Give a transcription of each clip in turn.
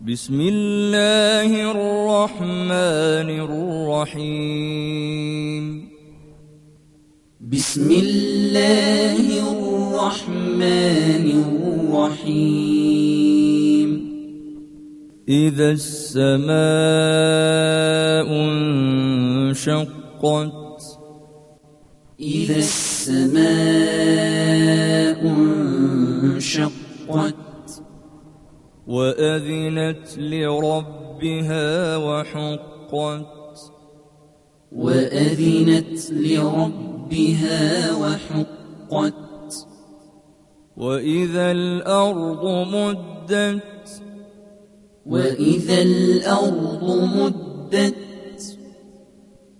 بسم الله الرحمن الرحيم. بسم الله الرحمن الرحيم. إذا السماء انشقت إذا السماء انشقت وأذنت لربها وحقت. وأذنت لربها وحقت. وإذا الأرض مدت. وإذا الأرض مدت.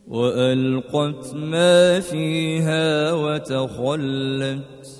وألقت ما فيها وتخلت.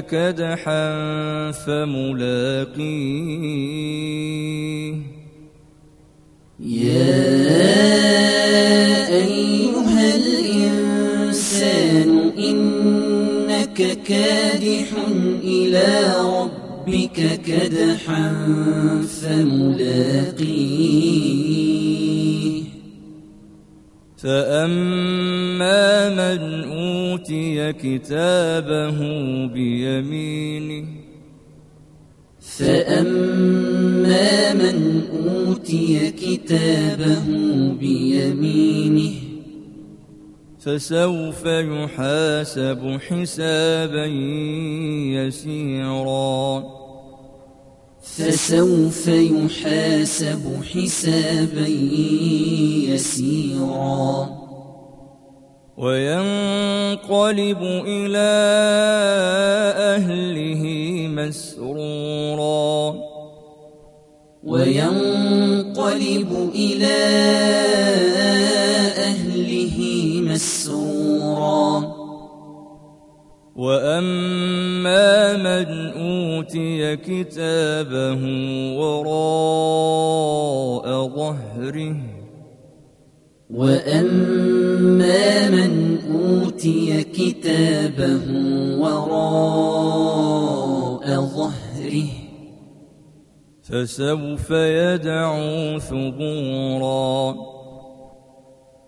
كدحا فملاقيه. يا أيها الإنسان إنك كادح إلى ربك كدحا فملاقيه. فأما من أوتي كتابه بيمينه. فأما من أوتي كتابه بيمينه فسوف يحاسب حسابا يسيرا. فسوف يحاسب حسابا يسيرا. وينقلب إلى أهله مسرورا. وينقلب إلى أهله مسرورا. وأما من أوتي كتابه وراء ظهره وأما من أوتي كتابه وراء ظهره فسوف يدعو ثبورا.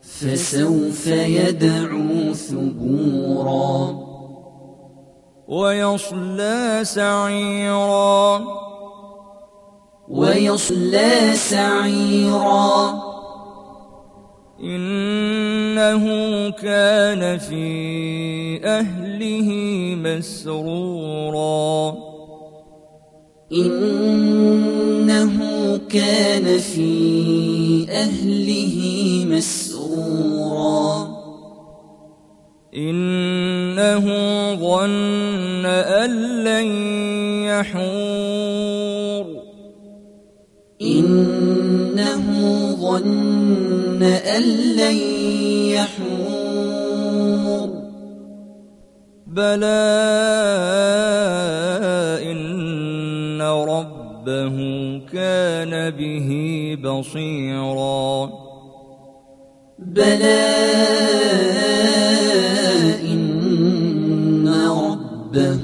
فسوف يدعو ثبورا. ويصلى سعيرا. ويصلى سعيرا. إنه كان في أهله مسرورا. إنه كان في أهله مسرورا. إنه ظن أن لن يحور. ظن أن لن يحور. بلى إن ربه كان به بصيرا. بلى إن ربه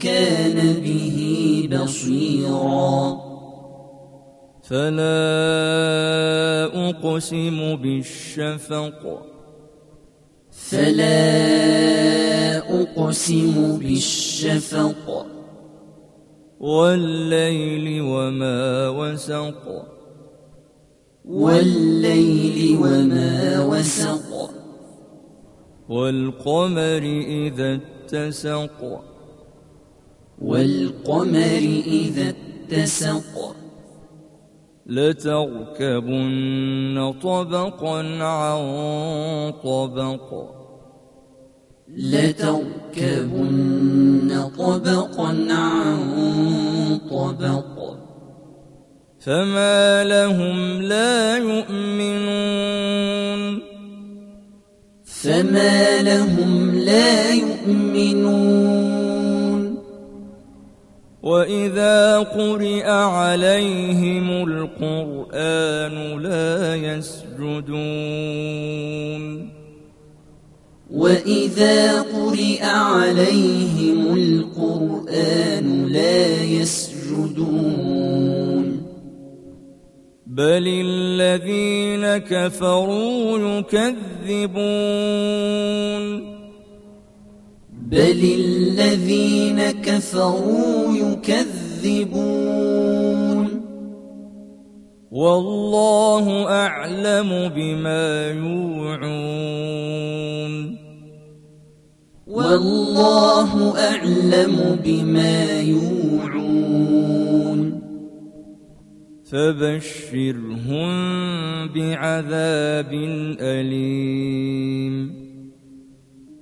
كان به بصيرا. فلا أقسم بالشفق. فلا أقسم بالشفق. والليل وما وسق. والليل وما وسق. والقمر إذا اتسق. والقمر إذا اتسق. لتركبن طبقا عن طبق. لتركبن طبقا عن طبق. فما لهم لا يؤمنون. فما لهم لا يؤمنون. وإذا قرئ عليهم القرآن لا يسجدون وإذا قرئ عليهم القرآن لا يسجدون بل الذين كفروا يكذبون بل الذين كفروا يكذبون والله أعلم بما يوعون والله أعلم بما يوعون فبشرهم بعذاب أليم